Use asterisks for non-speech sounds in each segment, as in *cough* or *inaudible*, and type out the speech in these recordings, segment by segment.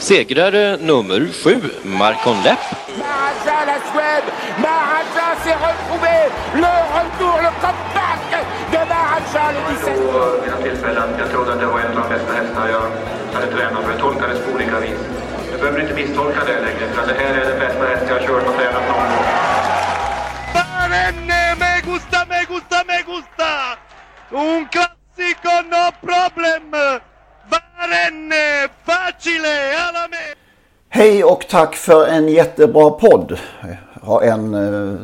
Segrare nummer sju, Marcon Lepp. Maharaja, la Suède, Maharaja s'est retrouvé, le retour, le comeback de Maharaja le 17. Vid mina tillfällen, jag trodde att det var en av de bästa hästar jag hade tränat för jag tolkades på olika vis. Du behöver inte misstolka det längre, för det här är den bästa häst jag har kört och tränat någon gång. Barenne, me gusta, me gusta, me gusta! Un classico, no problem! Barenne, facile, alla med! Hej och tack för en jättebra podd. Har en eh,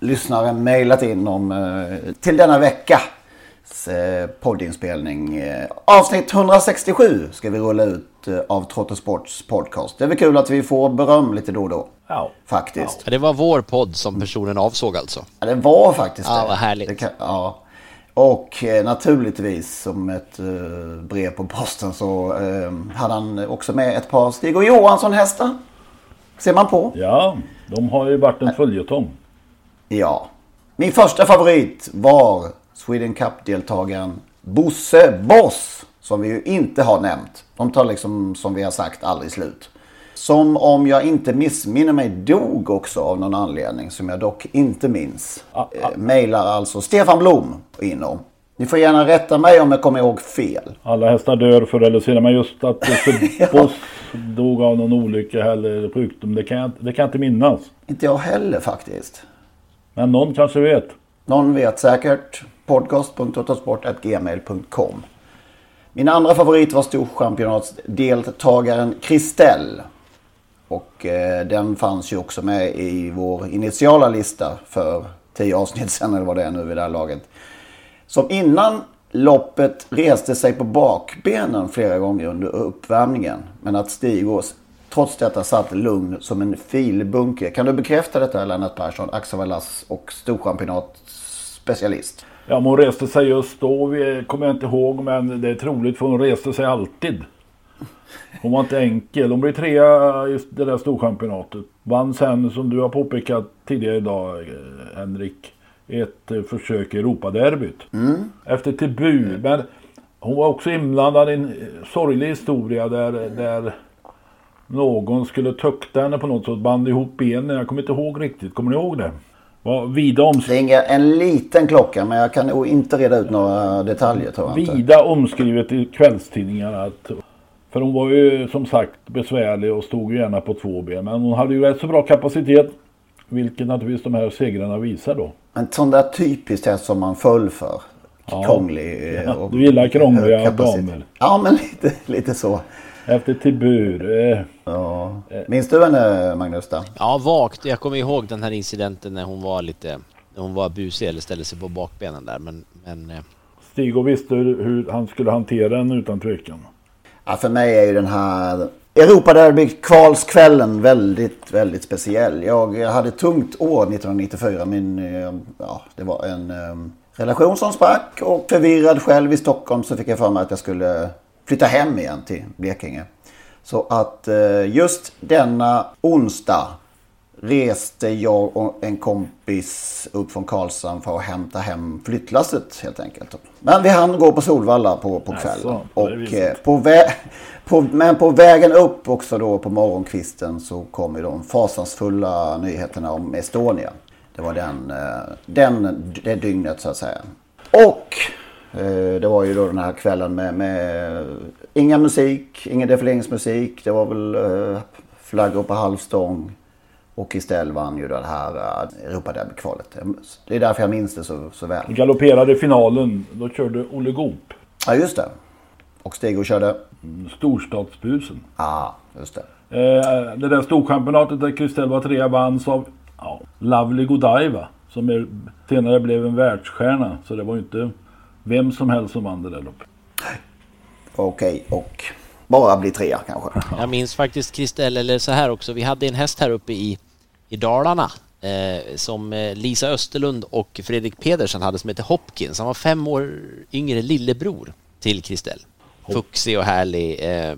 lyssnare mejlat in om eh, till denna veckas eh, poddinspelning. Eh, avsnitt 167 ska vi rulla ut eh, av Trottosports podcast. Det är väl kul att vi får beröm lite då och då. Ja. Faktiskt. Ja, det var vår podd som personen avsåg alltså. Ja, det var faktiskt Ja, det. vad härligt. Det kan, ja. Och eh, naturligtvis som ett eh, brev på posten så eh, hade han också med ett par Stig och Johansson hästar. Ser man på. Ja, de har ju varit en följetong. Ja. Min första favorit var Sweden Cup-deltagaren Bosse Boss. Som vi ju inte har nämnt. De tar liksom som vi har sagt aldrig slut. Som om jag inte missminner mig dog också av någon anledning som jag dock inte minns. Ah, ah. Eh, mailar alltså Stefan Blom in om. Ni får gärna rätta mig om jag kommer ihåg fel. Alla hästar dör förr eller senare. Men just att *laughs* Ja. Boss dog av någon olycka eller sjukdom. Det kan, jag, det kan jag inte minnas. Inte jag heller faktiskt. Men någon kanske vet. Någon vet säkert. Podcast.totosport.gmail.com Min andra favorit var storchampionatsdeltagaren Kristell. Och eh, den fanns ju också med i vår initiala lista för tio avsnitt sedan eller vad det är nu vid det här laget. Som innan loppet reste sig på bakbenen flera gånger under uppvärmningen. Men att Stigås trots detta satt lugn som en filbunke. Kan du bekräfta detta Lennart Persson, Axevallas och storchampionatsspecialist? Ja, men hon reste sig just då. Vi kommer jag inte ihåg. Men det är troligt för hon reste sig alltid. Hon var inte enkel. Hon blev trea i det där storchampionatet. Vann sen, som du har påpekat tidigare idag, eh, Henrik, ett eh, försök i Europaderbyt. Efter Tibu. Men hon var också inblandad i en eh, sorglig historia där, där någon skulle tukta henne på något sätt. Band ihop benen. Jag kommer inte ihåg riktigt. Kommer ni ihåg det? Var vida, oms Ringer en liten klocka men jag kan inte reda ut några detaljer tror jag inte. vida omskrivet i kvällstidningarna. Att, för hon var ju som sagt besvärlig och stod ju gärna på två ben. Men hon hade ju rätt så bra kapacitet. Vilket naturligtvis de här segrarna visar då. En sån där typiskt häst som man föll för. Ja. Krånglig. eh, Ja, och du gillar krångliga damer. Ja men *laughs* lite, lite så. Efter Tibur. Eh, Ja. Minns du henne Magnus? Då? Ja, vagt. Jag kommer ihåg den här incidenten när hon var lite... När hon var busig eller ställde sig på bakbenen där. Men, men eh, Stig visste hur, hur han skulle hantera den utan tvekan. Ja, för mig är ju den här Europaderby kvalskvällen väldigt, väldigt speciell. Jag hade ett tungt år 1994. Min, eh, ja, det var en eh, relation som sprack och förvirrad själv i Stockholm så fick jag för mig att jag skulle flytta hem igen till Blekinge. Så att eh, just denna onsdag reste jag och en kompis upp från Karlshamn för att hämta hem flyttlasset helt enkelt. Men vi hann gå på Solvalla på, på kvällen. Det och eh, på vä- på, men på vägen upp också då på morgonkvisten så kom ju de fasansfulla nyheterna om Estonia. Det var den, eh, den, det dygnet så att säga. Och eh, det var ju då den här kvällen med, med inga musik, ingen defileringsmusik. Det var väl flaggor på halvstång. Och Kristel vann ju det här uh, Europaderbykvalet. Det är därför jag minns det så, så väl. Galopperade i finalen. Då körde Olle Goop. Ja, just det. Och Stegro körde? Mm, Storstadsbusen. Ja, ah, just det. Eh, det där storchampionatet där Kristel trea vanns av ja, Lovely Godiva. Som är, senare blev en världsstjärna. Så det var ju inte vem som helst som vann det där loppet. Okej, okay, och bara bli trea kanske. *laughs* Jag minns faktiskt Kristel, eller så här också. Vi hade en häst här uppe i, i Dalarna eh, som eh, Lisa Österlund och Fredrik Pedersen hade som heter Hopkins. Han var fem år yngre lillebror till Kristel. Fuxig och härlig eh,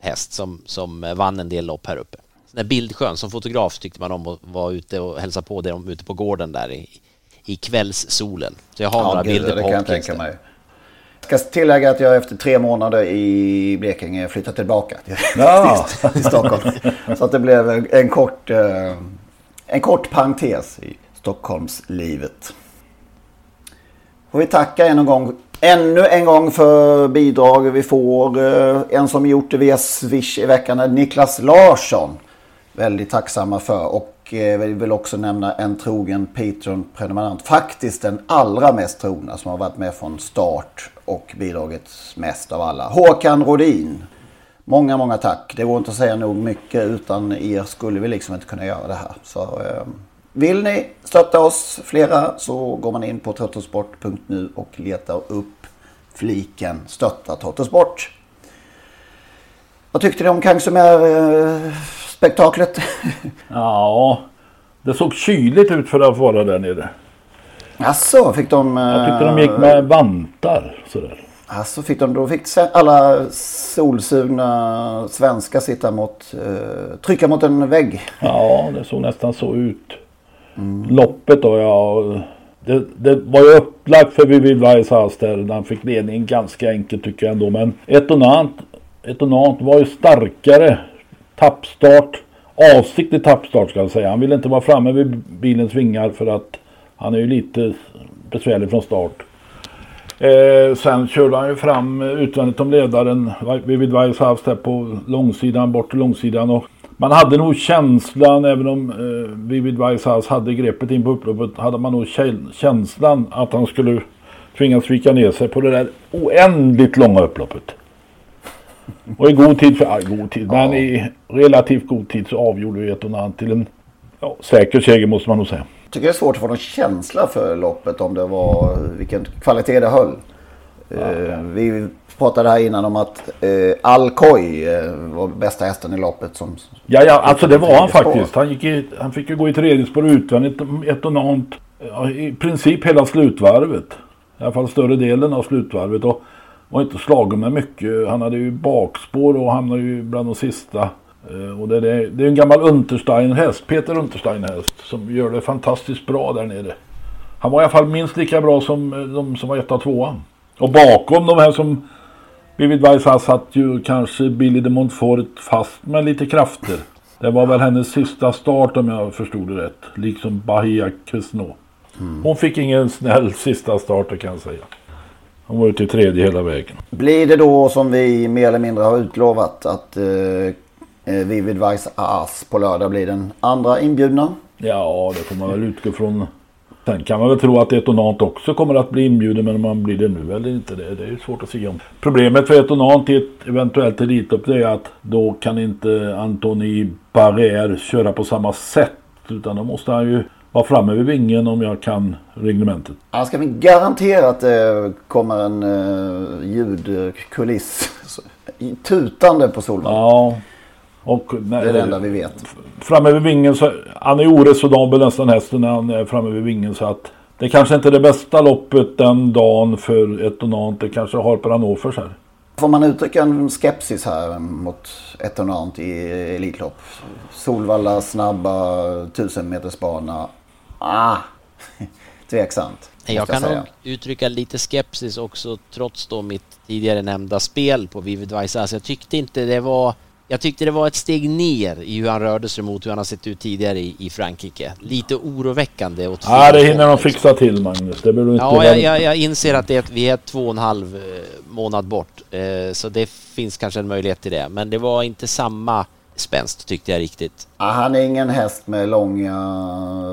häst som, som vann en del lopp här uppe. Sån där bildskön, som fotograf tyckte man om att vara ute och hälsa på dem ute på gården där i, i kvällssolen. Så jag har ja, några gud, bilder på det kan jag tänka mig. Jag ska tillägga att jag efter tre månader i Blekinge flyttat tillbaka till, ja. *laughs* till, till Stockholm. Så att det blev en, en kort, eh, en kort parentes i Stockholmslivet. Får vi tacka en gång, ännu en gång för bidrag vi får. Eh, en som gjort det via Swish i veckan är Niklas Larsson. Väldigt tacksamma för. Och eh, vi vill också nämna en trogen Patreon-prenumerant. Faktiskt den allra mest trogna som har varit med från start och bidragit mest av alla. Håkan Rodin. Många, många tack. Det går inte att säga nog mycket. Utan er skulle vi liksom inte kunna göra det här. Så eh, vill ni stötta oss flera så går man in på trottosport.nu och letar upp fliken stötta Trottosport. Vad tyckte ni om eh, Kangsumer-spektaklet? *laughs* ja, det såg kyligt ut för att vara där nere. Alltså, fick de... Jag tyckte de gick med vantar sådär. Alltså fick de, då fick alla solsugna svenskar sitta mot, uh, trycka mot en vägg. Ja, det såg nästan så ut. Mm. Loppet då, ja. Det, det var ju upplagt för Vivi Weisshaus där. Han fick ledningen ganska enkelt tycker jag ändå. Men Etonant, Etonant var ju starkare. Tappstart. Avsiktlig tappstart ska jag säga. Han ville inte vara framme vid bilens vingar för att han är ju lite besvärlig från start. Eh, sen körde han ju fram utvändigt om ledaren Vivid Weisshaus där på långsidan, bort till långsidan. Och man hade nog känslan, även om eh, Vivid Weisshaus hade greppet in på upploppet, hade man nog känslan att han skulle tvingas vika ner sig på det där oändligt långa upploppet. Och i god tid, för, ja, god tid, men i relativt god tid så avgjorde vi ett till en ja, säker seger måste man nog säga tycker det är svårt att få någon känsla för loppet om det var vilken kvalitet det höll. Uh, vi pratade här innan om att uh, Alcoy uh, var bästa hästen i loppet. Som, ja, ja, alltså det var han faktiskt. Han, gick i, han fick ju gå i tredje spår utvändigt ett och något, i princip hela slutvarvet. I alla fall större delen av slutvarvet. Och var inte slagen med mycket. Han hade ju bakspår och hamnade ju bland de sista. Eh, och det, är, det är en gammal Untersteiner-häst, Peter Untersteiner-häst, som gör det fantastiskt bra där nere. Han var i alla fall minst lika bra som eh, de som var etta och tvåa. Och bakom de här som Vivid Weisshaus satt ju kanske Billy de Montfort fast med lite krafter. Det var väl hennes sista start om jag förstod det rätt. Liksom Bahia Cusno. Mm. Hon fick ingen snäll sista start kan jag säga. Hon var ute i tredje hela vägen. Blir det då som vi mer eller mindre har utlovat att eh, Eh, Vivid Vice As på lördag blir den andra inbjudna. Ja, det får man väl utgå från. Sen kan man väl tro att Etonant också kommer att bli inbjuden men om man blir det nu eller inte det, det är svårt att säga om. Problemet för Etonant i ett eventuellt elitlopp är att då kan inte Antoni Barrière köra på samma sätt utan då måste han ju vara framme vid vingen om jag kan reglementet. Kan vi garantera att det kommer en uh, ljudkuliss tutande på Solvalla. Ja. Och när, det är det enda vi vet. Framme vid vingen så, han är oresonabel nästan hästen när han är framme vid vingen så att det kanske inte är det bästa loppet den dagen för ett Etonant. Det kanske har Hannovers här. Får man uttrycka en skepsis här mot ett Etonant i Elitlopp? Solvalla snabba 1000 meters bana. Ah, *laughs* tveksamt. Jag kan nog uttrycka lite skepsis också trots då mitt tidigare nämnda spel på Vivid Vice. Alltså jag tyckte inte det var jag tyckte det var ett steg ner i hur han rörde sig mot hur han har sett ut tidigare i, i Frankrike. Lite oroväckande åt Ja, det hinner de fixa till Magnus. Det inte ja, jag, jag, jag, inser att det är, vi är två och en halv eh, månad bort. Eh, så det finns kanske en möjlighet till det. Men det var inte samma spänst tyckte jag riktigt. Ja, han är ingen häst med långa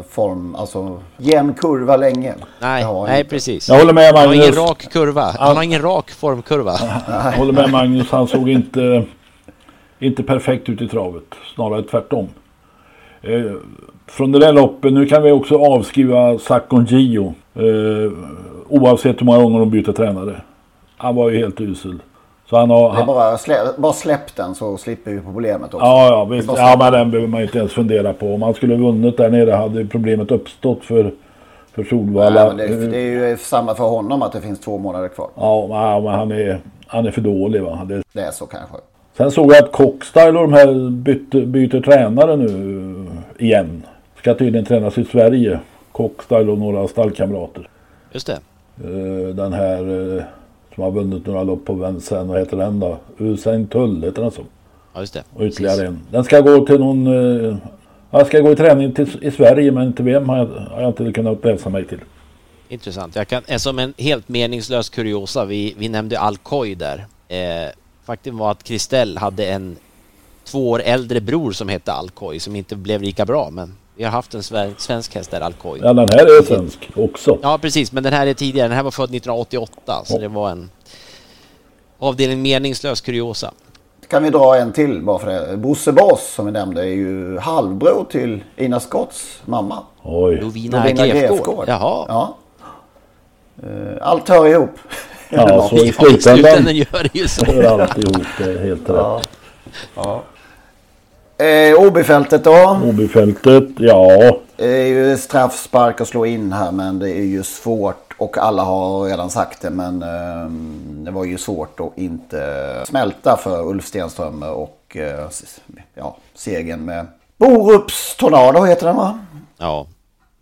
form, alltså jämn kurva länge. Nej, nej precis. Jag håller med Han har Magnus. ingen rak kurva. Han har ingen rak formkurva. *laughs* Jag håller med Magnus. Han såg inte, inte perfekt ut i travet. Snarare tvärtom. Eh, från det där loppet, nu kan vi också avskriva Sakon Gio. Eh, oavsett hur många gånger de byter tränare. Han var ju helt usel. Så han har, Det är bara, slä, bara släpp den så slipper vi problemet också. Ja, ja, visst. Ja, men den. behöver man inte ens fundera på. Om han skulle vunnit där nere hade problemet uppstått för, för Solvalla. Nej, men det, det är ju samma för honom att det finns två månader kvar. Ja, men- han är, han är för dålig va. Det, Det är så kanske. Sen såg jag att Cockstyle och de här byter, byter tränare nu igen. Ska tydligen tränas i Sverige. Cockstyle och några stallkamrater. Just det. Eh, Den här eh, som har vunnit några lopp på Vincennes, vad heter den då? Usain Tull heter den så. Ja, just det. Och ytterligare en. Den ska gå till någon... Eh, jag ska gå i träning till, i Sverige men till vem har jag, har jag inte kunnat läsa mig till. Intressant. Jag kan, som en helt meningslös kuriosa, vi, vi nämnde Alcoy där. Eh, faktum var att Kristel hade en två år äldre bror som hette Alcoy som inte blev lika bra men vi har haft en svensk häst där, Alcoy. Ja den här är svensk också. Ja precis, men den här är tidigare. Den här var född 1988 så det var en avdelning meningslös kuriosa. Kan vi dra en till bara för det. Bosse Boss som vi nämnde är ju halvbror till Ina Scotts mamma. Oj. Lovina Grefgård. Jaha. Ja. Eh, Allt hör ihop. Ja, så i Ja, slutändan gör det ju så. hör allt ihop. Det är helt Ja. rätt. Ja. Eh, Åbyfältet då? Åbyfältet, ja. Det är ju straffspark att slå in här men det är ju svårt och alla har redan sagt det men eh, det var ju svårt att inte smälta för Ulf Stenström och eh, ja, segern med Borups Tornado heter den va? Ja.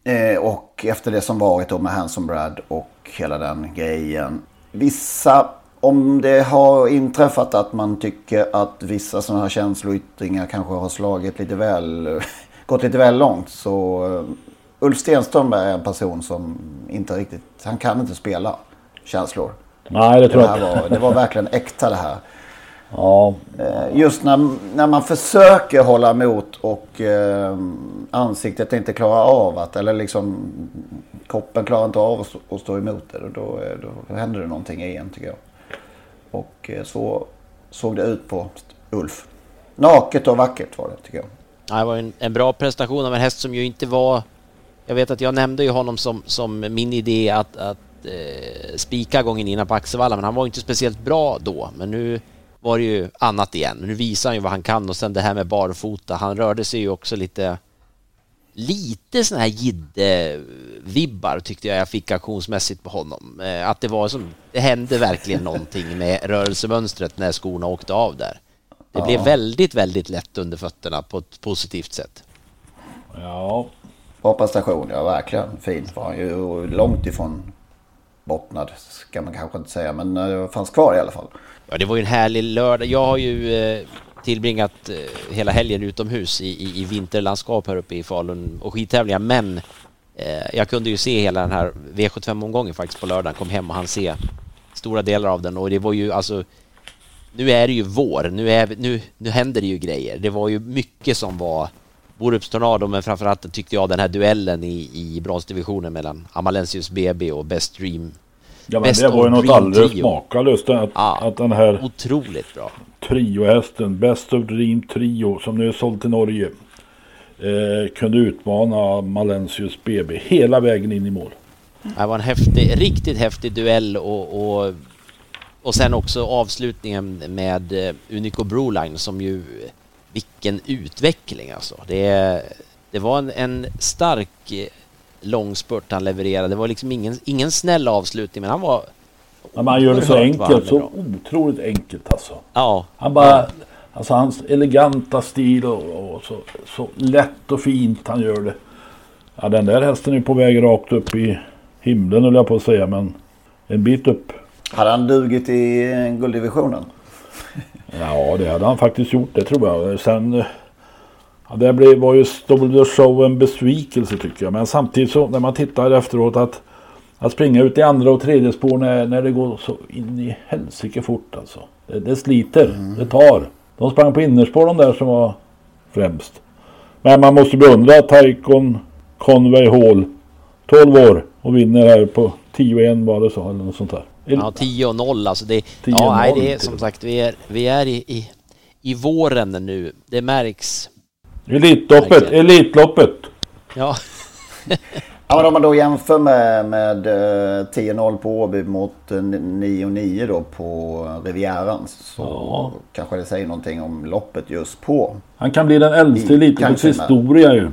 Eh, och efter det som varit då med Hanson Brad och hela den grejen. Vissa, om det har inträffat att man tycker att vissa sådana här känsloyttringar kanske har slagit lite väl, *laughs* gått lite väl långt så eh, Ulf Stenström är en person som inte riktigt, han kan inte spela känslor. Nej, det tror jag inte. var, det var verkligen äkta det här. *laughs* Ja, Eh, Just när, när man försöker hålla emot och eh, ansiktet inte klarar av att, eller liksom kroppen klarar inte av att stå, emot det. och Då, eh, då händer det någonting igen tycker jag. Och eh, så såg det ut på Ulf. Naket och vackert var det tycker jag. Ja, det var en, en bra prestation av en häst som ju inte var... Jag vet att jag nämnde ju honom som, som min idé att, att eh, spika gången innan på Axevalla, men han var ju inte speciellt bra då. Men nu var det ju annat igen. Nu visar han ju vad han kan och sen det här med barfota. Han rörde sig ju också lite... Lite såna här Gidde-vibbar tyckte jag jag fick auktionsmässigt på honom. Eh, att det var som... Det hände verkligen någonting med rörelsemönstret när skorna åkte av där. Det Ja. blev väldigt, väldigt lätt under fötterna på ett positivt sätt. ja. Bra prestation, ja verkligen. Fint var han ju långt ifrån bottnad ska man kanske inte säga. Men eh, det fanns kvar i alla fall. Ja, det var ju en härlig lördag. Jag har ju eh, tillbringat eh, hela helgen utomhus i, i, i vinterlandskap här uppe i Falun och skidtävlingar, men eh, jag kunde ju se hela den här V75-omgången faktiskt på lördagen. Kom hem och han se stora delar av den och det var ju alltså nu är det ju vår, nu, är, nu, nu händer det ju grejer. Det var ju mycket som var Borups Tornado, men framförallt tyckte jag den här duellen i, i bronsdivisionen mellan Amalensius BB och Best Dream. Ja men Best det var ju något alldeles makalöst att, Ja. att den här Otroligt bra triohästen, Best of Dream Trio som nu är såld till Norge. Eh, kunde utmana Malensius BB hela vägen in i mål. Det var en häftig, riktigt häftig duell och, och, och sen också avslutningen med eh, Unico Broline som ju, vilken utveckling alltså. Det, det var en, en stark eh, långspurt han levererade. Det var liksom ingen, ingen snäll avslutning men han var men han gör det så enkelt, så otroligt enkelt alltså. Ja, Han bara, alltså hans eleganta stil och, och så, så lätt och fint han gör det. Ja den där hästen är på väg rakt upp i himlen höll jag på att säga men en bit upp. Hade han dugit i eh, gulddivisionen? Ja det hade han faktiskt gjort det tror jag. Sen ja, det blev, var ju Stable Show en besvikelse tycker jag. Men samtidigt så när man tittar efteråt att att springa ut i andra och tredje spår när, när det går så in i helsike fort alltså. Det, det sliter, det tar. De sprang på innerspår de där som var främst. Men man måste beundra Taikon Conway Hall. 12 år och vinner här på 10-1 var det så eller något sånt där. Ja 10 och 0 alltså det, ja, nej, det är som sagt vi är, vi är i, i, i våren nu. Det märks. Elitloppet, Elitloppet. Ja. *laughs* ja men om man då jämför med, med 10-0 på Åby mot 9-9 då på Rivieran så ja. kanske det säger någonting om loppet just på. Han kan bli den äldste i Elitloppets historia ju.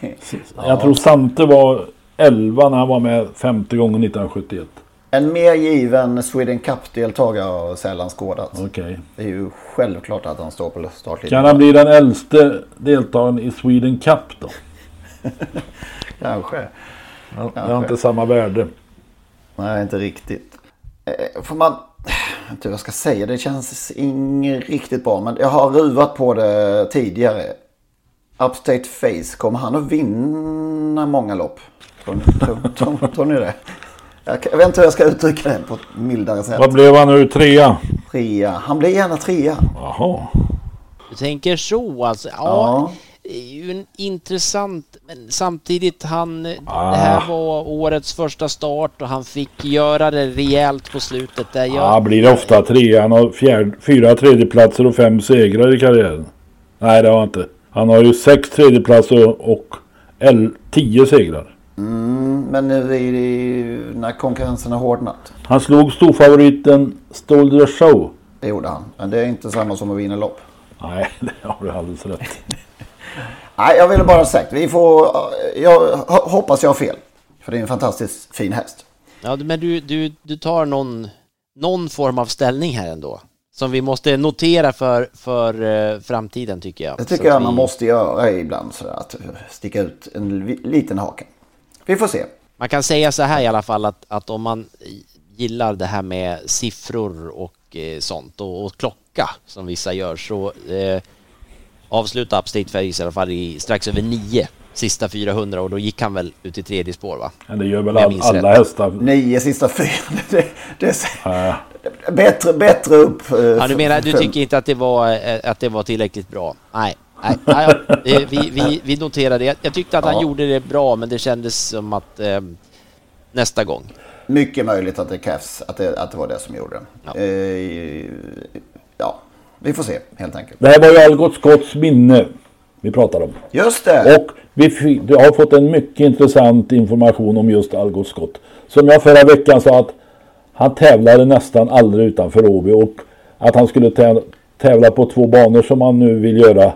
ja. *laughs* Jag tror Sante var 11 när han var med 50 gånger 1971. En mer given Sweden Cup-deltagare har sällan skådat. Okay. Det är ju självklart att han står på startlinjen. Kan han bli den äldste deltagaren i Sweden Cup då? *laughs* Kanske. Ja, Det har inte samma värde. Nej, inte riktigt. Eh, får man... Jag vet inte vad jag ska säga. Det känns inget riktigt bra. Men jag har ruvat på det tidigare. Upstate Face, kommer han att vinna många lopp? Tror, tror, tror, tror ni det? Jag vet inte hur jag ska uttrycka det på ett mildare sätt. Vad blev han nu? Trea? Trea. Han blir gärna trea. Jaha. Du tänker så alltså? Ja. ja. Är ju en intressant, men samtidigt han, ah. det här var årets första start och han fick göra det rejält på slutet. Där jag... Ja, blir det ofta trea. Han har fjärde, fyra tredjeplatser och fem segrar i karriären. Nej, det har han inte. Han har ju sex tredjeplatser och, och tio segrar. Mm, men nu är det när konkurrensen har hårdnat. Han slog storfavoriten Stole the Show. Det gjorde han. Men det är inte samma som att vinna lopp. Nej, *laughs* det har du alldeles rätt Nej, jag ville bara sagt. Vi får... Jag hoppas jag har fel. För det är en fantastiskt fin häst. Ja, men du, du, du tar någon, någon form av ställning här ändå. Som vi måste notera för, för uh, framtiden tycker jag. Det tycker jag vi... man måste göra ibland. Så att sticka ut en liten hake. Vi får se. Man kan säga så här i alla fall att, att om man gillar det här med siffror och eh, sånt och, och, klocka som vissa gör så eh, avsluta Upstate Face i alla fall i strax över nio sista 400 och då gick han väl ut i tredje spår va? Ja, det gör väl all, alla rätt. hästar. Nio sista fyra. Det, det, det, äh. bättre, bättre upp. Eh, ja, du menar, du tycker inte att det var, eh, att det var tillräckligt bra? Nej. Nej, nej *laughs* vi, vi, vi noterar det. Jag tyckte att han gjorde det bra, men det kändes som att eh, nästa gång. Mycket möjligt att det krävs, att det, att det var det som gjorde det. Ja. Eh, ja, vi får se helt enkelt. Det här var ju Algot Scotts minne vi pratar om. Just det. Och vi har fått en mycket intressant information om just Algot Scott. Som jag förra veckan sa att han tävlade nästan aldrig utanför Åby och att han skulle tävla på två banor som han nu vill göra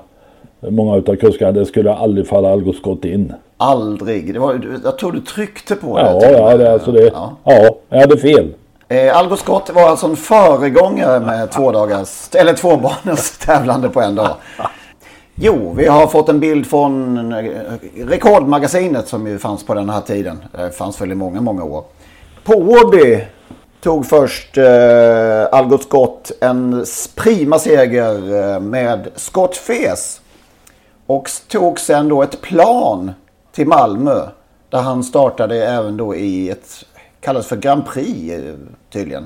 Många utav kuskarna, det skulle aldrig falla Algot Scott in. Aldrig? Det var, jag tror du tryckte på ja, det. Ja, det, alltså det, ja. ja, jag hade fel. Eh, Algot Scott var alltså en föregångare med två dagars, eller två barnens *laughs* tävlande på en dag. Jo, vi har fått en bild från eh, Rekordmagasinet som ju fanns på den här tiden. Det fanns väl i många, många år. På Åby tog först eh, Algot Scott en prima seger eh, med Scott Fes. Och tog sen då ett plan till Malmö. Där han startade även då i ett, kallas för Grand Prix tydligen.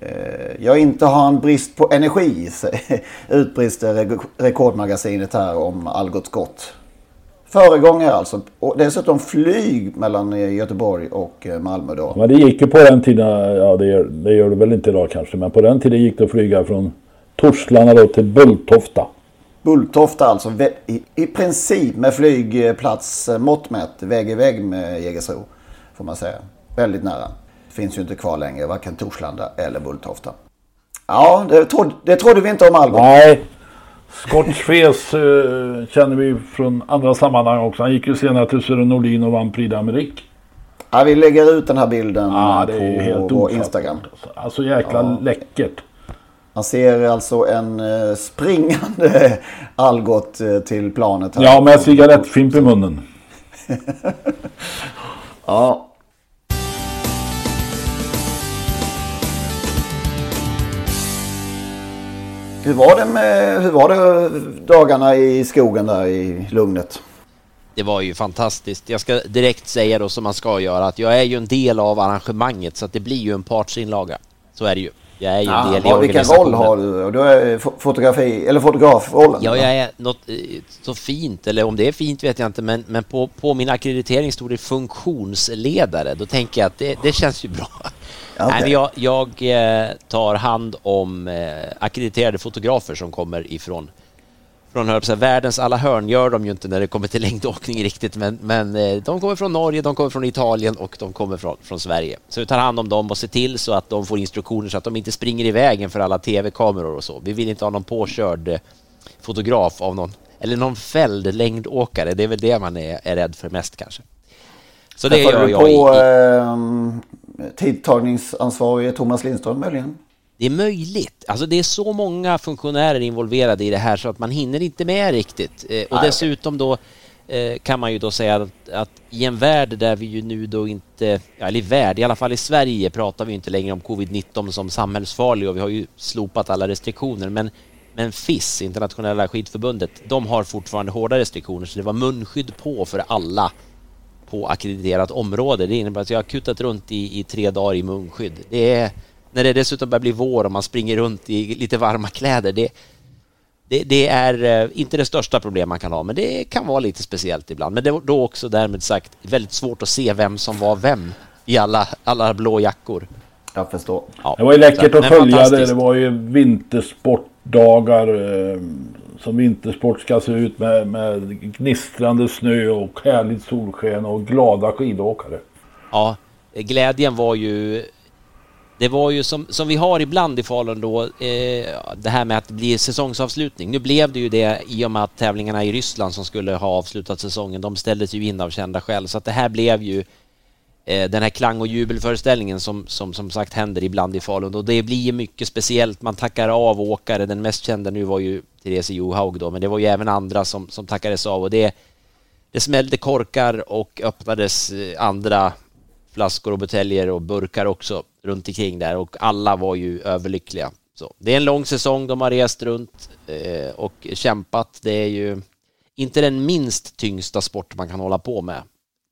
Eh, jag inte har en brist på energi, *laughs* utbrister Rekordmagasinet här om Algot Scott. Föregångare alltså. Och dessutom flyg mellan Göteborg och Malmö då. Men det gick ju på den tiden, ja det gör det, gör det väl inte idag kanske, men på den tiden gick det att flyga från Torslanda då till Bulltofta. Bulltofta alltså i, princip med flygplats eh, mått mätt väg i väg med Jägersro. Får man säga. Väldigt nära. Finns ju inte kvar längre varken Torslanda eller Bulltofta. Ja, det, trodde, det trodde vi inte om Algot. Nej. Scotchfes uh, känner vi från andra sammanhang också. Han gick ju senare till Sören Nordin och vann Prix d'Amérique. Ja, vi lägger ut den här bilden ja, på vår Instagram. Alltså jäkla ja. läckert. Man ser alltså en eh, springande *laughs* Algot eh, till planet. Här. Ja, med cigarettfimp i munnen. *laughs* ja. Hur var, det med, hur var det dagarna i skogen där i lugnet? Det var ju fantastiskt. Jag ska direkt säga då som man ska göra att jag är ju en del av arrangemanget så att det blir ju en partsinlaga. Så är det ju. Jag är ju Ja, en del i vilken roll har du? Och Du är fo- fotografi, eller fotografrollen? Ja, jag är något eh, så fint, eller om det är fint vet jag inte, men, men på, på min akkreditering stod det funktionsledare. Då tänker jag att det, det känns ju bra. Nej, men jag, jag eh, tar hand om eh, akkrediterade fotografer som kommer ifrån från säga, världens alla hörn gör de ju inte när det kommer till längdåkning riktigt, men, men eh, de kommer från Norge, de kommer från Italien och de kommer från, från Sverige. Så vi tar hand om dem och ser till så att de får instruktioner så att de inte springer i vägen för alla tv-kameror och så. Vi vill inte ha någon påkörd eh, fotograf av någon, eller någon fälld längdåkare. Det är väl det man är, är rädd för mest kanske. Så det Träffade gör du jag på i eh, tidtagningsansvarige Thomas Lindström möjligen? Det är möjligt. Alltså det är så många funktionärer involverade i det här så att man hinner inte med riktigt. Eh, och dessutom då eh, kan man ju då säga att, att i en värld där vi ju nu då inte, eller i värld, i alla fall i Sverige pratar vi inte längre om covid-19 som samhällsfarlig och vi har ju slopat alla restriktioner. Men, men FIS, Internationella skidförbundet, de har fortfarande hårda restriktioner så det var munskydd på för alla på akkrediterat område. Det innebär att jag har kutat runt i, i tre dagar i munskydd. Det är, när det dessutom börjar bli vår och man springer runt i lite varma kläder. Det, det, det är eh, inte det största problem man kan ha, men det kan vara lite speciellt ibland. Men det var då också därmed sagt väldigt svårt att se vem som var vem i alla, alla blå jackor. Jag förstår. Ja, Det var ju läckert att följa det. Det var ju vintersportdagar eh, som vintersport ska se ut med, med gnistrande snö och härligt solsken och glada skidåkare. Ja, glädjen var ju... Det var ju som, som vi har ibland i Falun då, eh, det här med att det blir säsongsavslutning. Nu blev det ju det i och med att tävlingarna i Ryssland som skulle ha avslutat säsongen, de ställdes ju in av kända skäl. Så att det här blev ju eh, den här klang och jubelföreställningen som, som som sagt händer ibland i Falun. Och det blir ju mycket speciellt. Man tackar av åkare. Den mest kända nu var ju Therese Johaug då, men det var ju även andra som, som tackades av. Och det, det smällde korkar och öppnades eh, andra flaskor och buteljer och burkar också runt omkring där och alla var ju överlyckliga. Så det är en lång säsong, de har rest runt eh, och kämpat. Det är ju inte den minst tyngsta sport man kan hålla på med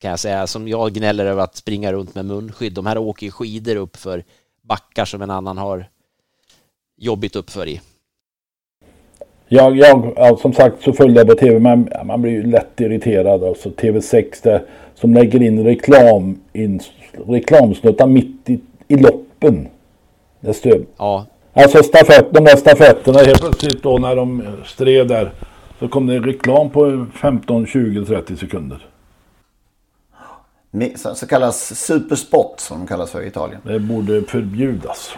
kan jag säga. Som jag gnäller över att springa runt med munskydd. De här åker ju skidor upp för backar som en annan har jobbigt uppför i. Jag, jag, ja, som sagt så följde jag på tv men man blir ju lätt irriterad. Alltså TV6 det, som lägger in reklam, in, reklamsnuttar mitt i, i loppen. Det stör. Ja, Alltså stafett, de där stafetterna helt plötsligt då när de stred där. Så kom det reklam på 15, 20, 30 sekunder. Så, kallas supersport som de kallas för i Italien. Det borde förbjudas.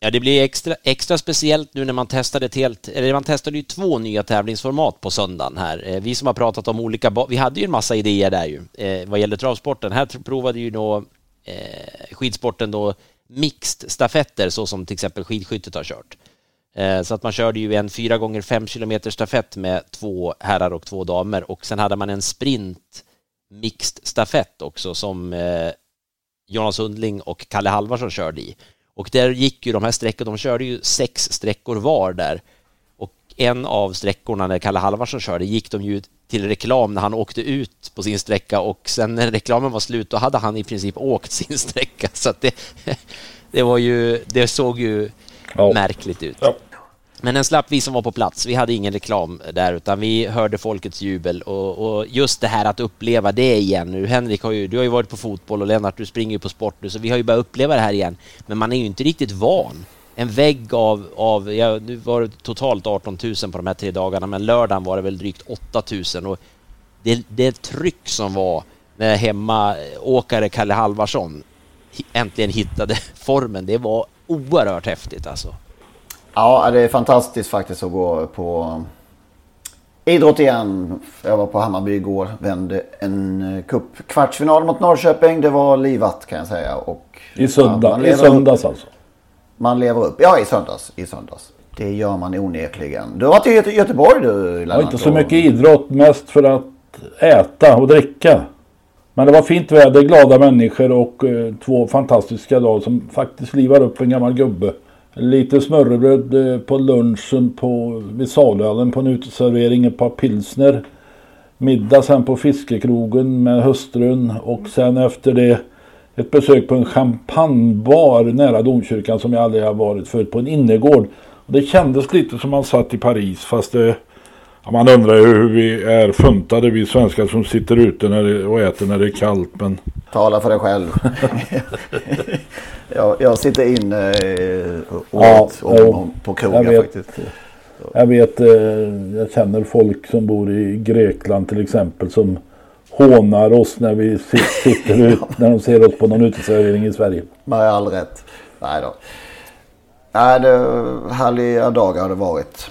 Ja, det blir extra, extra speciellt nu när man testade ett helt, eller man testade ju två nya tävlingsformat på söndagen här. Eh, Vi som har pratat om olika, vi hade ju en massa idéer där ju, eh, vad gäller travsporten. Här provade ju då eh, skidsporten då mixed stafetter så som till exempel skidskyttet har kört. Eh, Så att man körde ju en 4 gånger 5 kilometer stafett med två herrar och två damer och sen hade man en sprint mixed stafett också som eh, Jonas Sundling och Kalle Halvarsson körde i. Och där gick ju de här sträckorna, de körde ju sex sträckor var där. Och en av sträckorna när Kalle Halvarsson körde gick de ju till reklam när han åkte ut på sin sträcka och sen när reklamen var slut då hade han i princip åkt sin *laughs* sträcka. Så det, *laughs* det var ju, det såg ju märkligt ut. Men en slapp vi som var på plats. Vi hade ingen reklam där utan vi hörde folkets jubel och, och just det här att uppleva det igen nu. Henrik har ju, du har ju varit på fotboll och Lennart du springer ju på sport nu så vi har ju börjat uppleva det här igen. Men man är ju inte riktigt van. En vägg av, av ja, nu var det totalt 18 000 på de här tre dagarna men lördagen var det väl drygt 8 000 och det, det tryck som var när hemmaåkare Kalle Halvarsson äntligen hittade *laughs* formen, det var oerhört häftigt alltså. Ja, det är fantastiskt faktiskt att gå på idrott igen. Jag var på Hammarby igår, vände en cup kvartsfinal mot Norrköping. Det var livat kan jag säga. Och, I, söndag, i söndags upp. alltså. Man lever upp. Ja, i söndags. I söndags. Det gör man onekligen. Du har varit i Göte- Göteborg du, Ja, Lennart. inte så mycket idrott, mest för att äta och dricka. Men det var fint väder, glada människor och eh, två fantastiska dagar som faktiskt livar upp en gammal gubbe. Lite smörrebröd eh, på lunchen på, vid Saluhallen på en uteservering, ett par pilsner. Middag sen på fiskekrogen med hustrun och sen efter det ett besök på en champagnebar nära domkyrkan som jag aldrig har varit förut på en innergård. Och det kändes lite som man satt i Paris fast det, ja, man undrar ju hur vi är funtade vi svenskar som sitter ute när det, och äter när det är kallt. Men... Tala för dig själv. *laughs* jag, jag sitter inne och Ja, om, jo. på krogen faktiskt. Jag vet, eh, jag känner folk som bor i Grekland till exempel som hånar oss när vi sit- sitter ut, *laughs* när de ser oss på någon uteservering i Sverige. Med all rätt. Nej då. Nej, det härliga dagar har det varit.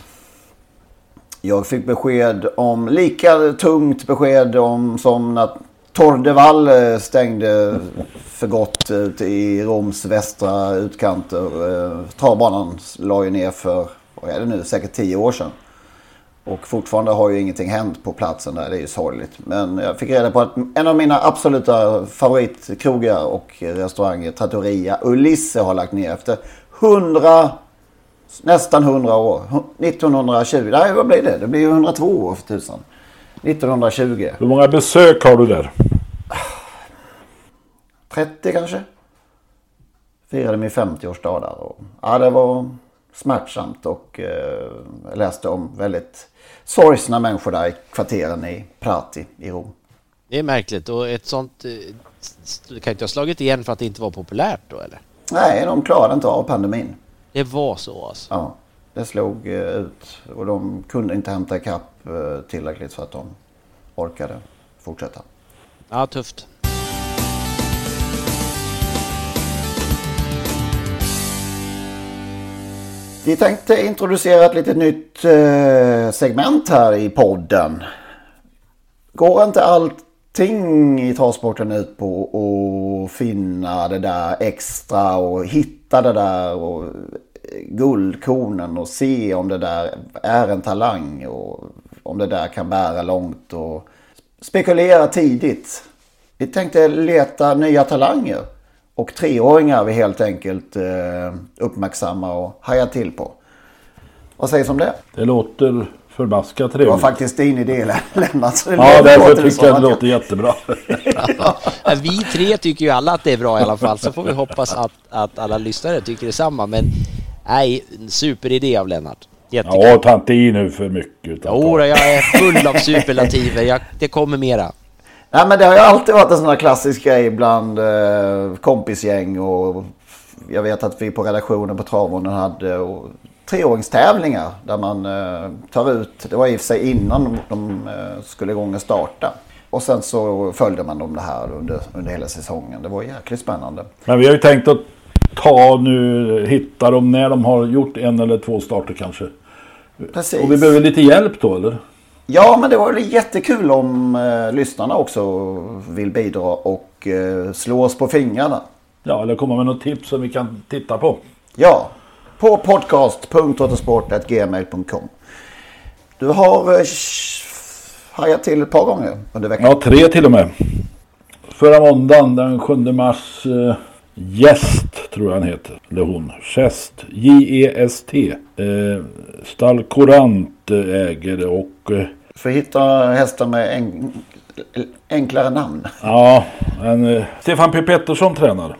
Jag fick besked om, lika tungt besked om som när Tor de Wall eh, stängde för gott ute i Roms västra utkanter. Eh, Travbanan la ju ner för, vad är det nu, säkert tio år sedan. Och fortfarande har ju ingenting hänt på platsen där. Det är ju sorgligt. Men jag fick reda på att en av mina absoluta favoritkrogar och restauranger, Trattoria Ulisse, har lagt ner efter 100, nästan 100 år. 1920, nej vad blir det? Det blir ju 102 år för tusan. 1920. Hur många besök har du där? 30 kanske. Firade min 50-årsdag där. Och, ja, det var smärtsamt och eh, läste om väldigt sorgsna människor där i kvarteren i Prati i Rom. Det är märkligt och ett sånt... eh, kan inte ha slagit igen för att det inte var populärt då eller? Nej, de klarade inte av pandemin. Det var så alltså? Ja, det slog eh, ut och de kunde inte hämta ikapp eh, tillräckligt för att de orkade fortsätta. Ja, tufft. Vi tänkte introducera ett litet nytt eh, segment här i podden. Går inte allting i transporten ut på att finna det där extra och hitta det där och eh, guldkornen och se om det där är en talang och om det där kan bära långt och spekulera tidigt. Vi tänkte leta nya talanger och treåringar vi helt enkelt eh, uppmärksamma och haja till på. Vad sägs om det? Det låter förbaskat Det var trevligt. faktiskt din idé *laughs* Lennart. Ja, låter därför tycker jag det låter jättebra. Ja, Vi tre tycker ju alla att det är bra i alla fall, så får vi hoppas att, att alla lyssnare tycker detsamma. Men nej, superidé av Lennart. Jättekul. Ja, ta inte i nu för mycket. Jo, jag är full av superlativer. Jag, det kommer mera. Nej men det har ju alltid varit en sån här klassisk grej bland eh, kompisgäng och jag vet att vi på redaktionen på Travronden hade och, treåringstävlingar där man eh, tar ut, det var i och för sig innan de, de eh, skulle igång och starta. Och sen så följde man dem det här under, under hela säsongen. Det var jäkligt spännande. Men vi har ju tänkt att ta nu, hitta dem när de har gjort en eller två starter kanske. Precis. Och vi behöver lite hjälp då eller? Ja, men det var jättekul om eh, lyssnarna också vill bidra och eh, slå oss på fingrarna. Ja, eller komma med något tips som vi kan titta på. Ja, på podcast.autosport.gmail.com Du har eh, hajat till ett par gånger under veckan. Ja, tre till och med. Förra måndagen den 7 mars. Eh, Gäst tror jag han heter. Eller hon. Gäst. J-E-S-T. Eh, Stall Courant eh, äger och eh, För hitta hästar med en, enklare namn. Ja, en, eh, Stefan P Pettersson tränar.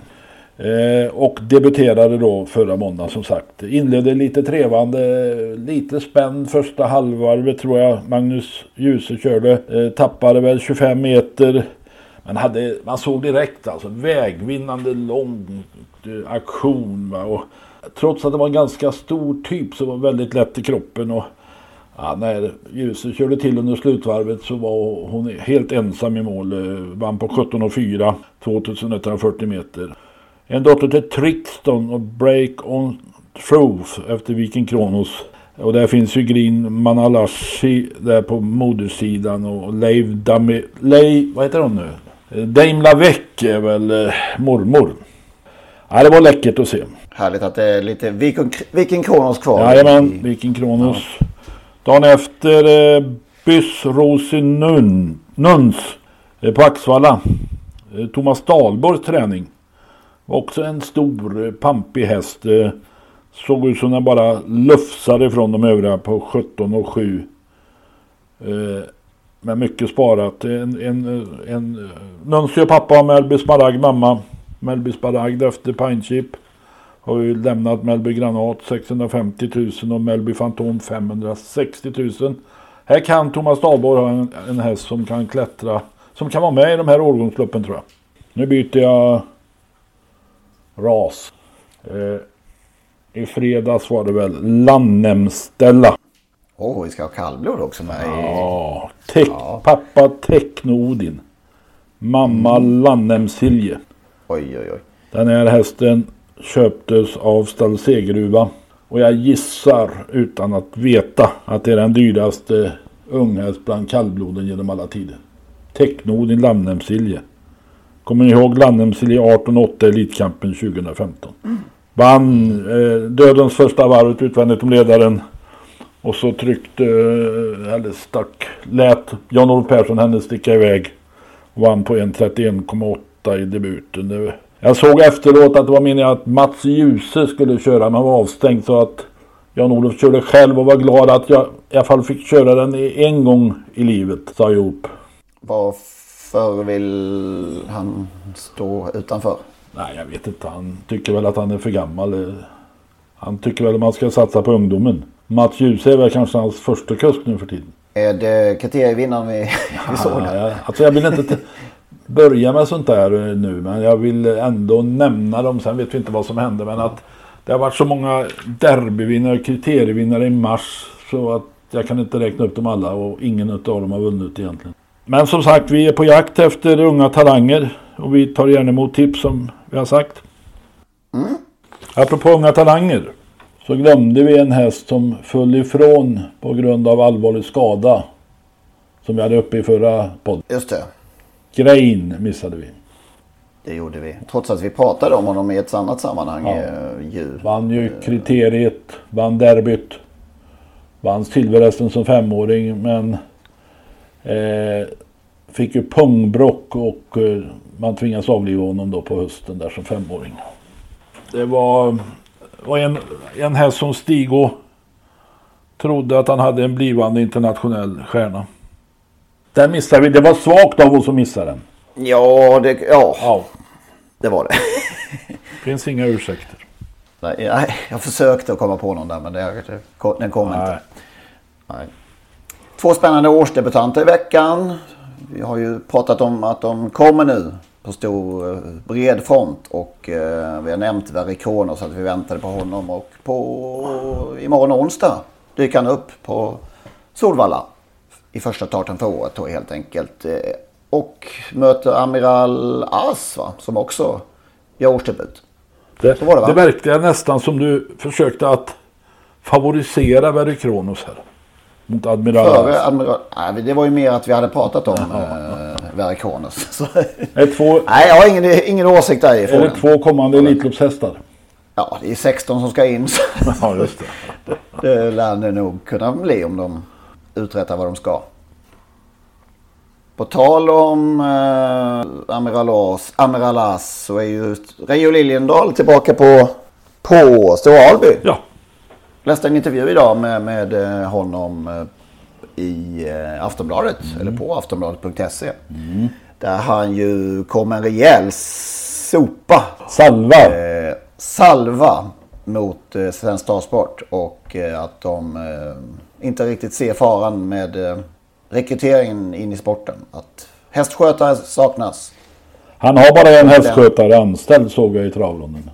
Eh, och debuterade då förra måndagen som sagt. Inledde lite trevande, lite spänd första halvvarvet tror jag Magnus Djuse körde. Eh, tappade väl 25 meter man, hade, man såg direkt alltså vägvinnande lång eh, aktion. Va? Och trots att det var en ganska stor typ så var det väldigt lätt i kroppen. Och Ja, när ljuset körde till under slutvarvet så var hon helt ensam i mål. Eh, vann på 17,4, 2140 meter. En dotter till Trixton och Break on Truth efter Viking Kronos. Och där finns ju Green Manalashi där på modersidan och Leif Dami... Leif... Vad heter hon nu? Eh, Dame Lavec är väl eh, mormor. Ja, det var läckert att se. Härligt att det är lite Viking, Viking Kronos kvar. Jajamän, Viking Kronos. Dagen efter eh, Byss eh, på Axvalla. Eh, Thomas Dahlborgs träning. Var också en stor eh, pampig häst. Eh, såg ut som den bara lufsade ifrån de övriga på 17 och 7. Med men mycket sparat. En, en, en, Nuncio pappa och Melby Smaragd mamma. Melby Sparagd efter Pine Chip. Har ju lämnat Melby Granat 650 000 och Melby Fantom 560 000. Här kan Thomas Dahlborg ha en, en häst som kan klättra. Som kan vara med i de här årgångsloppen tror jag. Nu byter jag ras. Eh, I fredags var det väl Lannemstella. Åh, oh, vi ska ha kallblod också med. Ja, Tek, ja. pappa Tekno-Odin. Mamma mm. Lannemsilje. Oj, oj, oj. Den här hästen köptes av Stall Segeruva. Och jag gissar utan att veta att det är den dyraste unghäst bland kallbloden genom alla tider. Tekno-Odin Lannemsilje. Kommer ni ihåg Lannemsilje 18-8 Elitkampen 2015? Mm. Vann eh, dödens första varvet utvändigt om ledaren. Och så tryckte, eh, eller stack, lät Jan-Olof Persson henne sticka iväg. Vann på 1.31,8 i debuten. Det, jag såg efteråt att det var meningen att Mats Djuse skulle köra men var avstängd så att Jan-Olof körde själv och var glad att jag i alla fall fick köra den en gång i livet, sa ihop. Varför vill han stå utanför? Nej, jag vet inte. Han tycker väl att han är för gammal. Han tycker väl att man ska satsa på ungdomen. Mats Djuse är väl kanske hans första kusk nu för tiden. Är det kriterievinnaren vi, vi såg? Ja, alltså jag vill inte börja med sånt där nu men jag vill ändå nämna dem. Sen vet vi inte vad som hände men att det har varit så många derbyvinnare kriterievinnare i mars så att jag kan inte räkna upp dem alla och ingen av dem har vunnit egentligen. Men som sagt vi är på jakt efter unga talanger och vi tar gärna emot tips som vi har sagt. Mm. Apropå unga talanger så glömde vi en häst som föll ifrån på grund av allvarlig skada. Som vi hade uppe i förra podden. Just det. Grain missade vi. Det gjorde vi. Trots att vi pratade om honom i ett annat sammanhang. Ja. Ju. Vann ju kriteriet, vann derbyt. Vann silverhästen som femåring men eh, fick ju pungbrock och eh, man tvingas avliva honom då på hösten där som femåring. Det var var en, en häst som Stigo trodde att han hade en blivande internationell stjärna. Den missade vi. Det var svagt av oss att missa den. Ja, det, ja. ja. det var det. *laughs* finns inga ursäkter. Nej, nej, jag försökte att komma på någon där men det, den kom nej. inte. Nej. Två spännande årsdebutanter i veckan. Vi har ju pratat om att de kommer nu på stor bred front och eh, vi har nämnt Verikono så att vi väntade på honom och på imorgon onsdag dyker han upp på Solvalla i första starten för året då helt enkelt. Eh, och möter Amiral As va? som också gör årsdebut. Det, det, det verkade nästan som du försökte att favorisera Verikronos här. Mot Admiral Före Admiral... Nej, det var ju mer att vi hade pratat om eh, Verikonos. *laughs* två... Nej, jag har ingen, ingen åsikt där i frågan. Är det två kommande Elitloppshästar? Ja, det är 16 som ska in. *laughs* ja, just det. *laughs* det lär det nog kunna bli om de uträttar vad de ska. På tal om eh, Amiralas, Amiralas så är ju Reijo Liljendal tillbaka på, på Stora Alby. Ja läste en intervju idag med, med eh, honom eh, i eh, Aftonbladet, mm. eller på aftonbladet.se. Mm. Där han ju kom en rejäl sopa. Salva. Eh, salva mot eh, Svensk Starsport och eh, att de eh, inte riktigt ser faran med eh, rekryteringen in i sporten. Att hästskötare saknas. Han har bara en hästskötare anställd såg jag i travronden.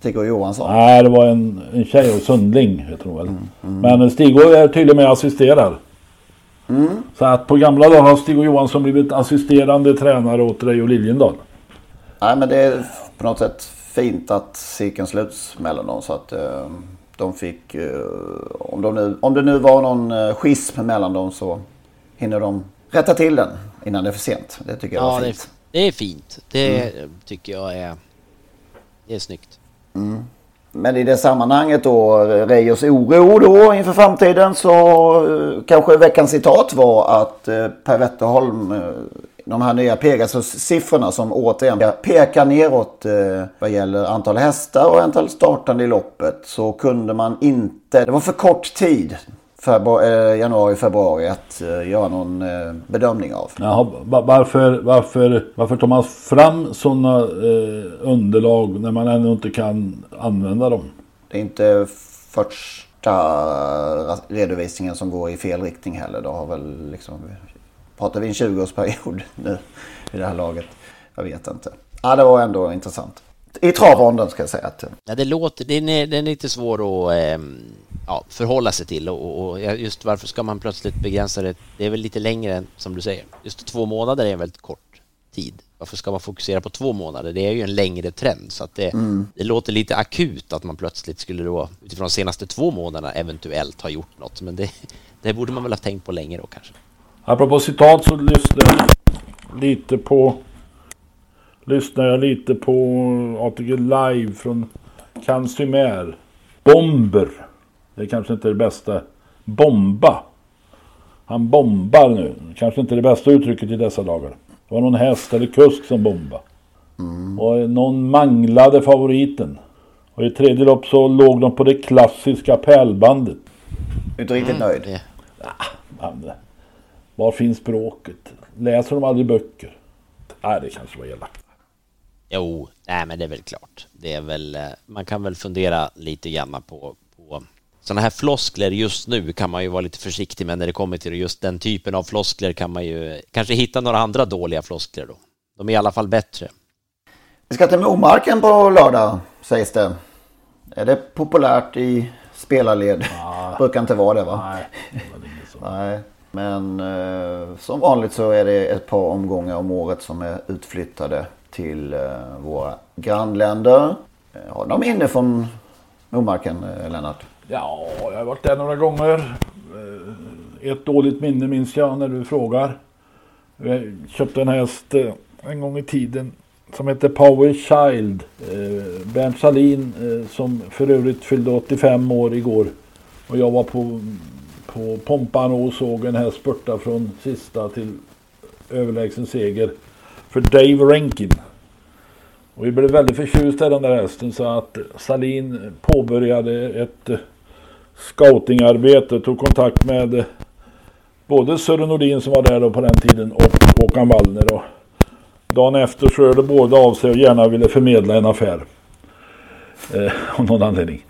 Stig-O Johansson? Nej, det var en, en tjej och Sundling, jag tror väl. Mm, mm. Men Stig-O är tydligen med assisterar. Mm. Så att på gamla dagar har Stig-O Johansson blivit assisterande tränare åt Reijo Liljendal. Nej, men det är på något sätt fint att cirkeln sluts mellan dem. Så att uh, de fick, uh, om, de nu, om det nu var någon uh, schism mellan dem så hinner de rätta till den innan det är för sent. Det tycker jag ja, var fint. Det är, det är fint. Det mm. tycker jag är, det är snyggt. Mm. Men i det sammanhanget då, Reijos oro då inför framtiden så eh, kanske veckans citat var att eh, Per Wetterholm, eh, de här nya Pegasus-siffrorna som återigen pekar neråt vad gäller antal hästar och antal startande i loppet så kunde man inte, det var för kort tid februari, eh, januari, februari att eh, göra någon eh, bedömning av. Jaha, varför, varför, varför tar man fram sådana eh, underlag när man ännu inte kan använda dem? Det är inte första redovisningen som går i fel riktning heller. Det har väl liksom, pratar vi en 20-årsperiod *laughs* nu i det här laget? Jag vet inte. Ja, det var ändå intressant. I travronden ska jag säga. Att... Ja, det låter, den är, den är lite svår att eh, ja, förhålla sig till och, och, just varför ska man plötsligt begränsa det? Det är väl lite längre än som du säger. Just två månader är en väldigt kort tid. Varför ska man fokusera på två månader? Det är ju en längre trend så att det, mm. det låter lite akut att man plötsligt skulle då utifrån de senaste två månaderna eventuellt ha gjort något. Men det, det borde man väl ha tänkt på länge då kanske. Apropå citat så lyssnar jag lite på lyssnar jag lite på ATG Live från Cansumer. Bomber. Det är kanske inte det bästa. Bomba. Han bombar nu. Kanske inte det bästa uttrycket i dessa dagar. Det var någon häst eller kusk som bombade. Mm. Och någon manglade favoriten. Och i tredje lopp så låg de på det klassiska pärlbandet. Inte riktigt mm. nöjd? Ja, var finns språket? Läser de aldrig böcker? Nej, det kanske var elakt. Jo, nej men det är väl klart. Det är väl, eh, man kan väl fundera lite grann på, på sådana här floskler just nu kan man ju vara lite försiktig med när det kommer till just den typen av floskler kan man ju kanske hitta några andra dåliga floskler då. De är i alla fall bättre. Vi ska till Momarken på lördag sägs det. Är det populärt i spelarled? Ah. *laughs* Brukar inte vara det va? Nej, det *laughs* Nej. Men eh, som vanligt så är det ett par omgångar om året som är utflyttade till eh, våra grannländer. Eh, har du någon minne från Nordmarken, eh, Lennart? Ja, jag har varit där några gånger. Ett dåligt minne minns jag när du frågar. Jag köpte en häst en gång i tiden som hette Power Child. Bernt Salin som för övrigt fyllde 85 år igår. Och jag var på, på Pompan och såg en häst spurta från sista till överlägsen seger för Dave Rankin. Och vi blev väldigt förtjusta i den där hästen så att Salin påbörjade ett scoutingarbete, tog kontakt med både Sören Nordin som var där då på den tiden och Håkan Wallner. Och dagen efter så hörde båda av sig och gärna ville förmedla en affär. Eh, av någon anledning.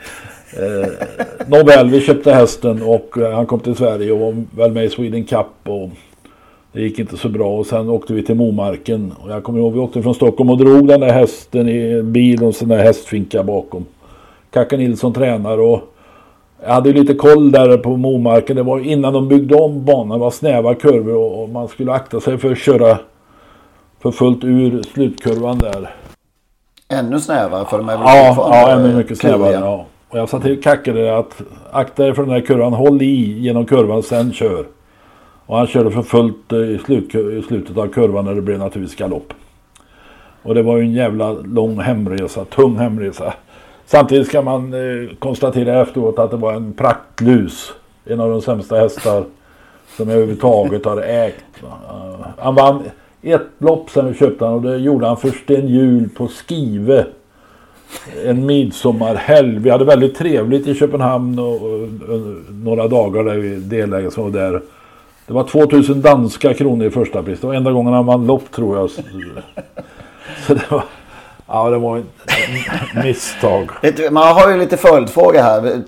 Eh, Nåväl, vi köpte hästen och han kom till Sverige och var väl med i Sweden Cup och det gick inte så bra och sen åkte vi till Momarken. Och jag kommer ihåg vi åkte från Stockholm och drog den där hästen i en bil och en sån där hästfinka bakom. Kacka Nilsson tränar och jag hade lite koll där på Momarken. Det var innan de byggde om banan. Det var snäva kurvor och man skulle akta sig för att köra för fullt ur slutkurvan där. Ännu snävare för de är väl Ja, ja ännu mycket snävare. Ja. Och jag sa till Kacke att akta dig för den där kurvan. Håll i genom kurvan sen kör. Och han körde för fullt eh, i, slut, i slutet av kurvan när det blev naturligtvis galopp. Och det var ju en jävla lång hemresa, tung hemresa. Samtidigt ska man eh, konstatera efteråt att det var en praktlus. En av de sämsta hästar som jag överhuvudtaget har ägt. Han vann ett lopp sen vi köpte han och det gjorde han för Sten Hjul på Skive. En midsommarhelg. Vi hade väldigt trevligt i Köpenhamn och, och, och några dagar där vi delägare som var där. Det var 2000 danska kronor i första pris. Det var enda gången han vann lopp tror jag. Så det var... Ja, det var ett misstag. Man har ju lite följdfråga här.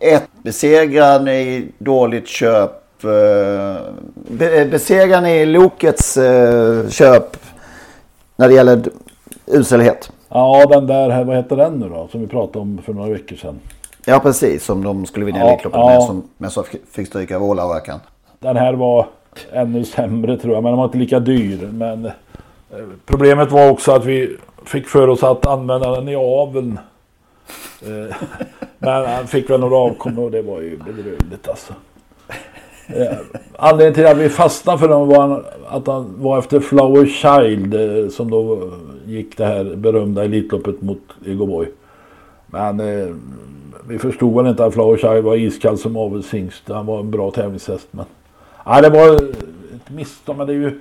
Ett, besegrar ni dåligt köp? Eh, besegrar ni Lokets eh, köp när det gäller uselhet? Ja, den där, vad heter den nu då? Som vi pratade om för några veckor sedan. Ja, precis. Som de skulle vinna ja, Elitloppet ja. med. Som, men så fick stryka av Ålaverkan. Den här var ännu sämre tror jag, men den var inte lika dyr. Men eh, problemet var också att vi fick för oss att använda den i aveln. Eh, *laughs* men han fick väl några avkommor och det var ju bedrövligt alltså. Eh, anledningen till att vi fastnade för den var att han var efter Flower Child som då gick det här berömda Elitloppet mot Egoboy. Men vi förstod väl inte att Flower Child var iskall som avelshingst. Han var en bra tävlingshäst men Ja, det var ett misstag, men det är ju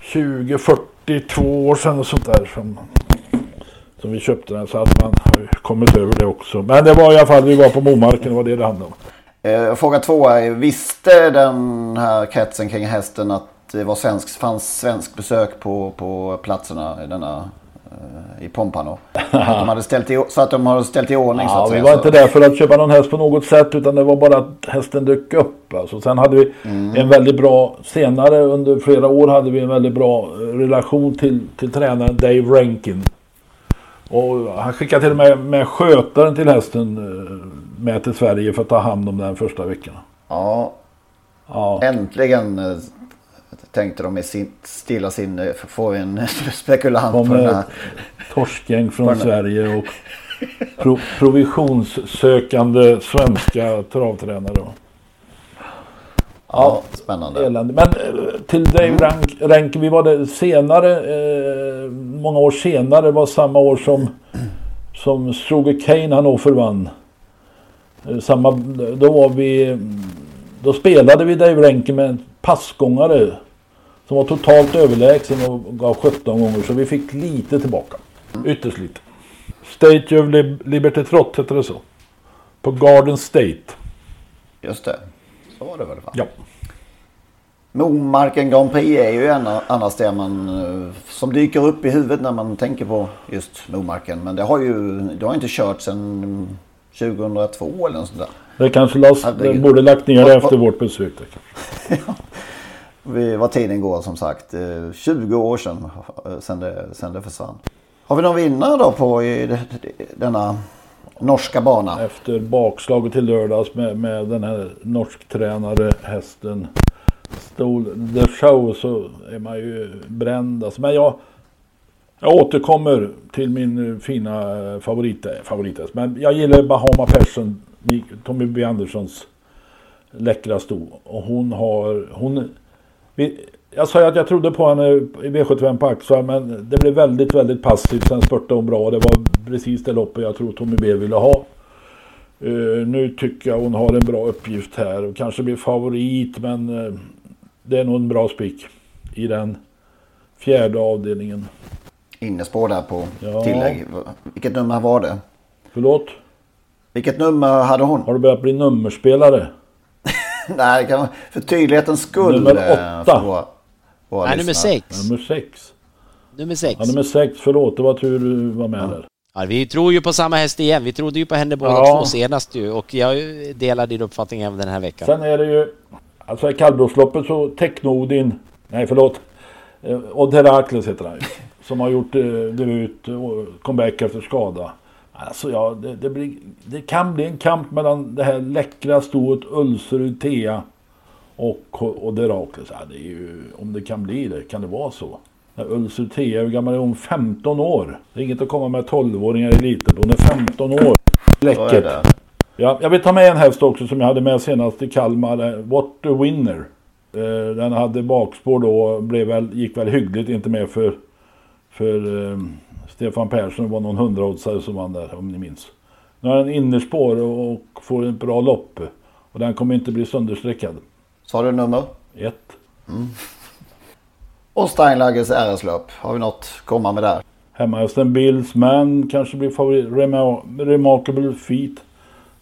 20, 42 år sedan och sånt där som, som vi köpte den. Så att man har kommit över det också. Men det var i alla fall, vi var på Momarken, det var det det handlade om. Eh, Fråga två är, visste den här kretsen kring hästen att det var svensk, fanns svensk besök på, på platserna i denna i Pompano? Att de hade ställt i, så att de hade ställt i ordning så Ja, att vi säga. var så. inte där för att köpa någon häst på något sätt utan det var bara att hästen dök upp. Alltså, sen hade vi en väldigt bra, senare under flera år hade vi en väldigt bra eh, relation till, till tränaren Dave Rankin. Och han skickade till och med med skötaren till hästen eh, med till Sverige för att ta hand om den första veckan. Ja, Ja, äntligen eh, tänkte de i sin, stilla sinne få en *laughs* spekulant på den här. torskgäng från Sverige och pro, provisionssökande svenska travtränare. Ja, spännande. elände. Men eh, till Dave Rank, Rank, vi var det senare, eh, många år senare, var samma år som, som Stroger Kane Hannover vann. Eh, samma, då var vi, då spelade vi Dave Rank med en passgångare som var totalt överlägsen och gav 17 gånger så vi fick lite tillbaka. Ytterst lite. State of Lib- Liberty Trot hette det så. På Garden State. Just det. Så var det väl va? Ja. Momarken Grand Prix är ju en annars det man eh, som dyker upp i huvudet när man tänker på just Momarken. Men det har ju det har inte kört sedan 2002 eller något sånt där. Det kanske Herregud. det borde lagt ner det efter vårt besök. *laughs* Vi- Vad tiden går som sagt. Eh, 20 år sedan, eh, sedan, det, sedan det försvann. Har vi någon vinnare då på i denna norska bana? Efter bakslaget till lördags med, med den här norsktränade hästen Stol the show så är man ju bränd. Alltså, men jag, jag återkommer till min fina favorit, eh, favorithäst. Men jag gillar Bahama Persson, Tommy B Anderssons läckra sto. Och hon har... Hon, vi, jag sa ju att jag trodde på henne i V75 på Axel men det blev väldigt, väldigt passivt. Sen spurtade hon bra. Det var precis det loppet jag tror Tommy B ville ha. Eh, nu tycker jag hon har en bra uppgift här och kanske blir favorit men eh, det är nog en bra spik i den fjärde avdelningen. Innespår där på Ja. tillägg. Vilket nummer var det? Förlåt? Vilket nummer hade hon? Har du börjat bli nummerspelare? *laughs* Nej, det kan man, för tydlighetens skull. Nummer eh, åtta. våra, våra Nej, nummer sex. Nummer sex. Nummer sex. Ja, nummer sex. Förlåt, det var tur du var med där. Ja, vi tror ju på samma häst igen. Vi trodde ju på henne båda Ja. två senast ju och jag delar din uppfattning även den här veckan. Sen är det ju, alltså i kallblodsloppet så Technodin, nej förlåt, eh, Odd Herakles heter han ju. Som har gjort eh, debut och comeback efter skada. Alltså ja, det, det, blir, det kan bli en kamp mellan det här läckra stoet Ulcerud Thea och Odd Herakles. Ja, det är ju, om det kan bli det, kan det vara så? Ulcerud Thea, hur gammal är hon? 15 år. Det är inget att komma med 12-åringar i lite. Hon är 15 år. Läckert. Ja, jag vill ta med en häst också som jag hade med senast i Kalmar. eh, What a winner. Eh, Den hade bakspår då och blev väl, gick väl hyggligt. Inte med för, för eh, Stefan Persson. Var någon hundraoddsare som vann där om ni minns. Nu har den innerspår och får ett bra lopp. Och den kommer inte bli sönderstreckad. Sa du nummer? Ett. Och Steinlagers RS-löp. Har vi något att komma med där? Hemmahästen Bills Man kanske blir favorit. Rema- Remarkable Feet.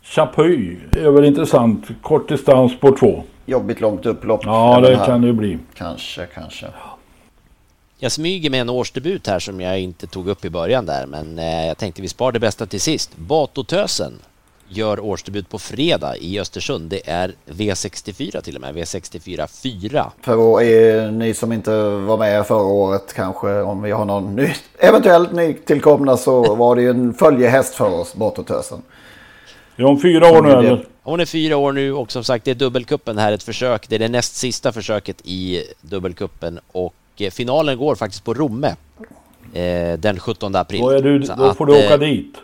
Chapuis är väl intressant. Kort distans på två. Jobbigt långt upplopp. Ja, det kan det ju bli. Kanske, kanske. Jag smyger med en årsdebut här som jag inte tog upp i början där, men eh, jag tänkte vi spar det bästa till sist. Batotösen gör årsdebut på fredag i Östersund. Det är V64 till och med, V64 4. För er, ni som inte var med förra året kanske, om vi har någon ny, eventuellt nytillkomna så var det ju en följehäst för oss, Bortotösen. Är hon fyra år nu eller? Hon är fyra år nu och som sagt det är dubbelkuppen här ett försök. Det är det näst sista försöket i dubbelkuppen och eh, finalen går faktiskt på Romme eh, den 17 april. Då, är du, då att, får du åka eh, dit.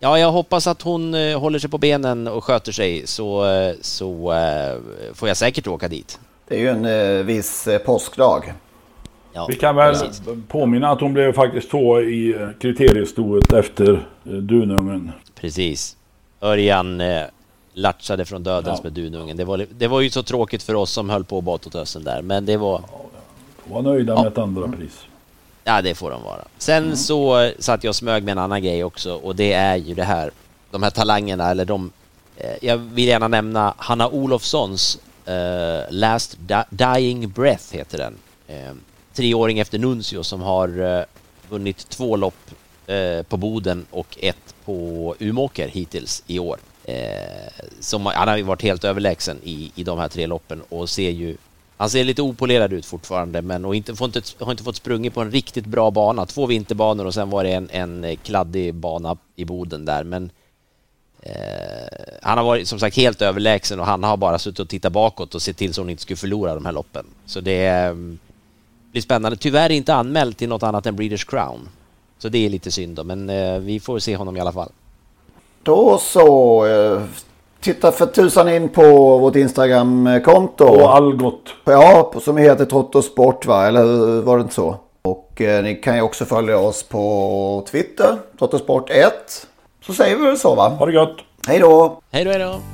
Ja, jag hoppas att hon håller sig på benen och sköter sig så, så eh, får jag säkert åka dit. Det är ju en eh, viss eh, påskdag. Ja, Vi kan väl precis. påminna att hon blev faktiskt två i kriteriestoet efter eh, Dunungen. Precis. Örjan eh, latchade från dödens Ja. med Dunungen. Det var, det var ju så tråkigt för oss som höll på Batotösen där, men det var... Var nöjda med ett andra pris. Ja, det får de vara. Sen så eh, satt jag och smög med en annan grej också och det är ju det här, de här talangerna eller de Eh, jag vill gärna nämna Hanna Olofssons uh, Last Dying Breath heter den. Uh, treåring efter Nuncio som har uh, vunnit två lopp på Boden och ett på Umåker hittills i år. som, han har ju varit helt överlägsen i, i de här tre loppen och ser ju han ser lite opolerad ut fortfarande men och inte, får inte, har inte fått sprungit på en riktigt bra bana. Två vinterbanor och sen var det en, en kladdig bana i Boden där men Eh, han har varit som sagt helt överlägsen och han har bara suttit och tittat bakåt och sett till så hon inte skulle förlora de här loppen. Så det eh, blir spännande. Tyvärr inte anmält till något annat än Breeders Crown. Så det är lite synd då, men eh, vi får se honom i alla fall. Då så. Eh, Titta för tusan in på vårt Instagram-konto. Och Algot. Ja, som heter Trottosport va? Eller var det inte så? Och eh, ni kan ju också följa oss på Twitter, Trottosport1. Så säger vi väl så va? Ha det gott! Hej då! Hej då, hej då!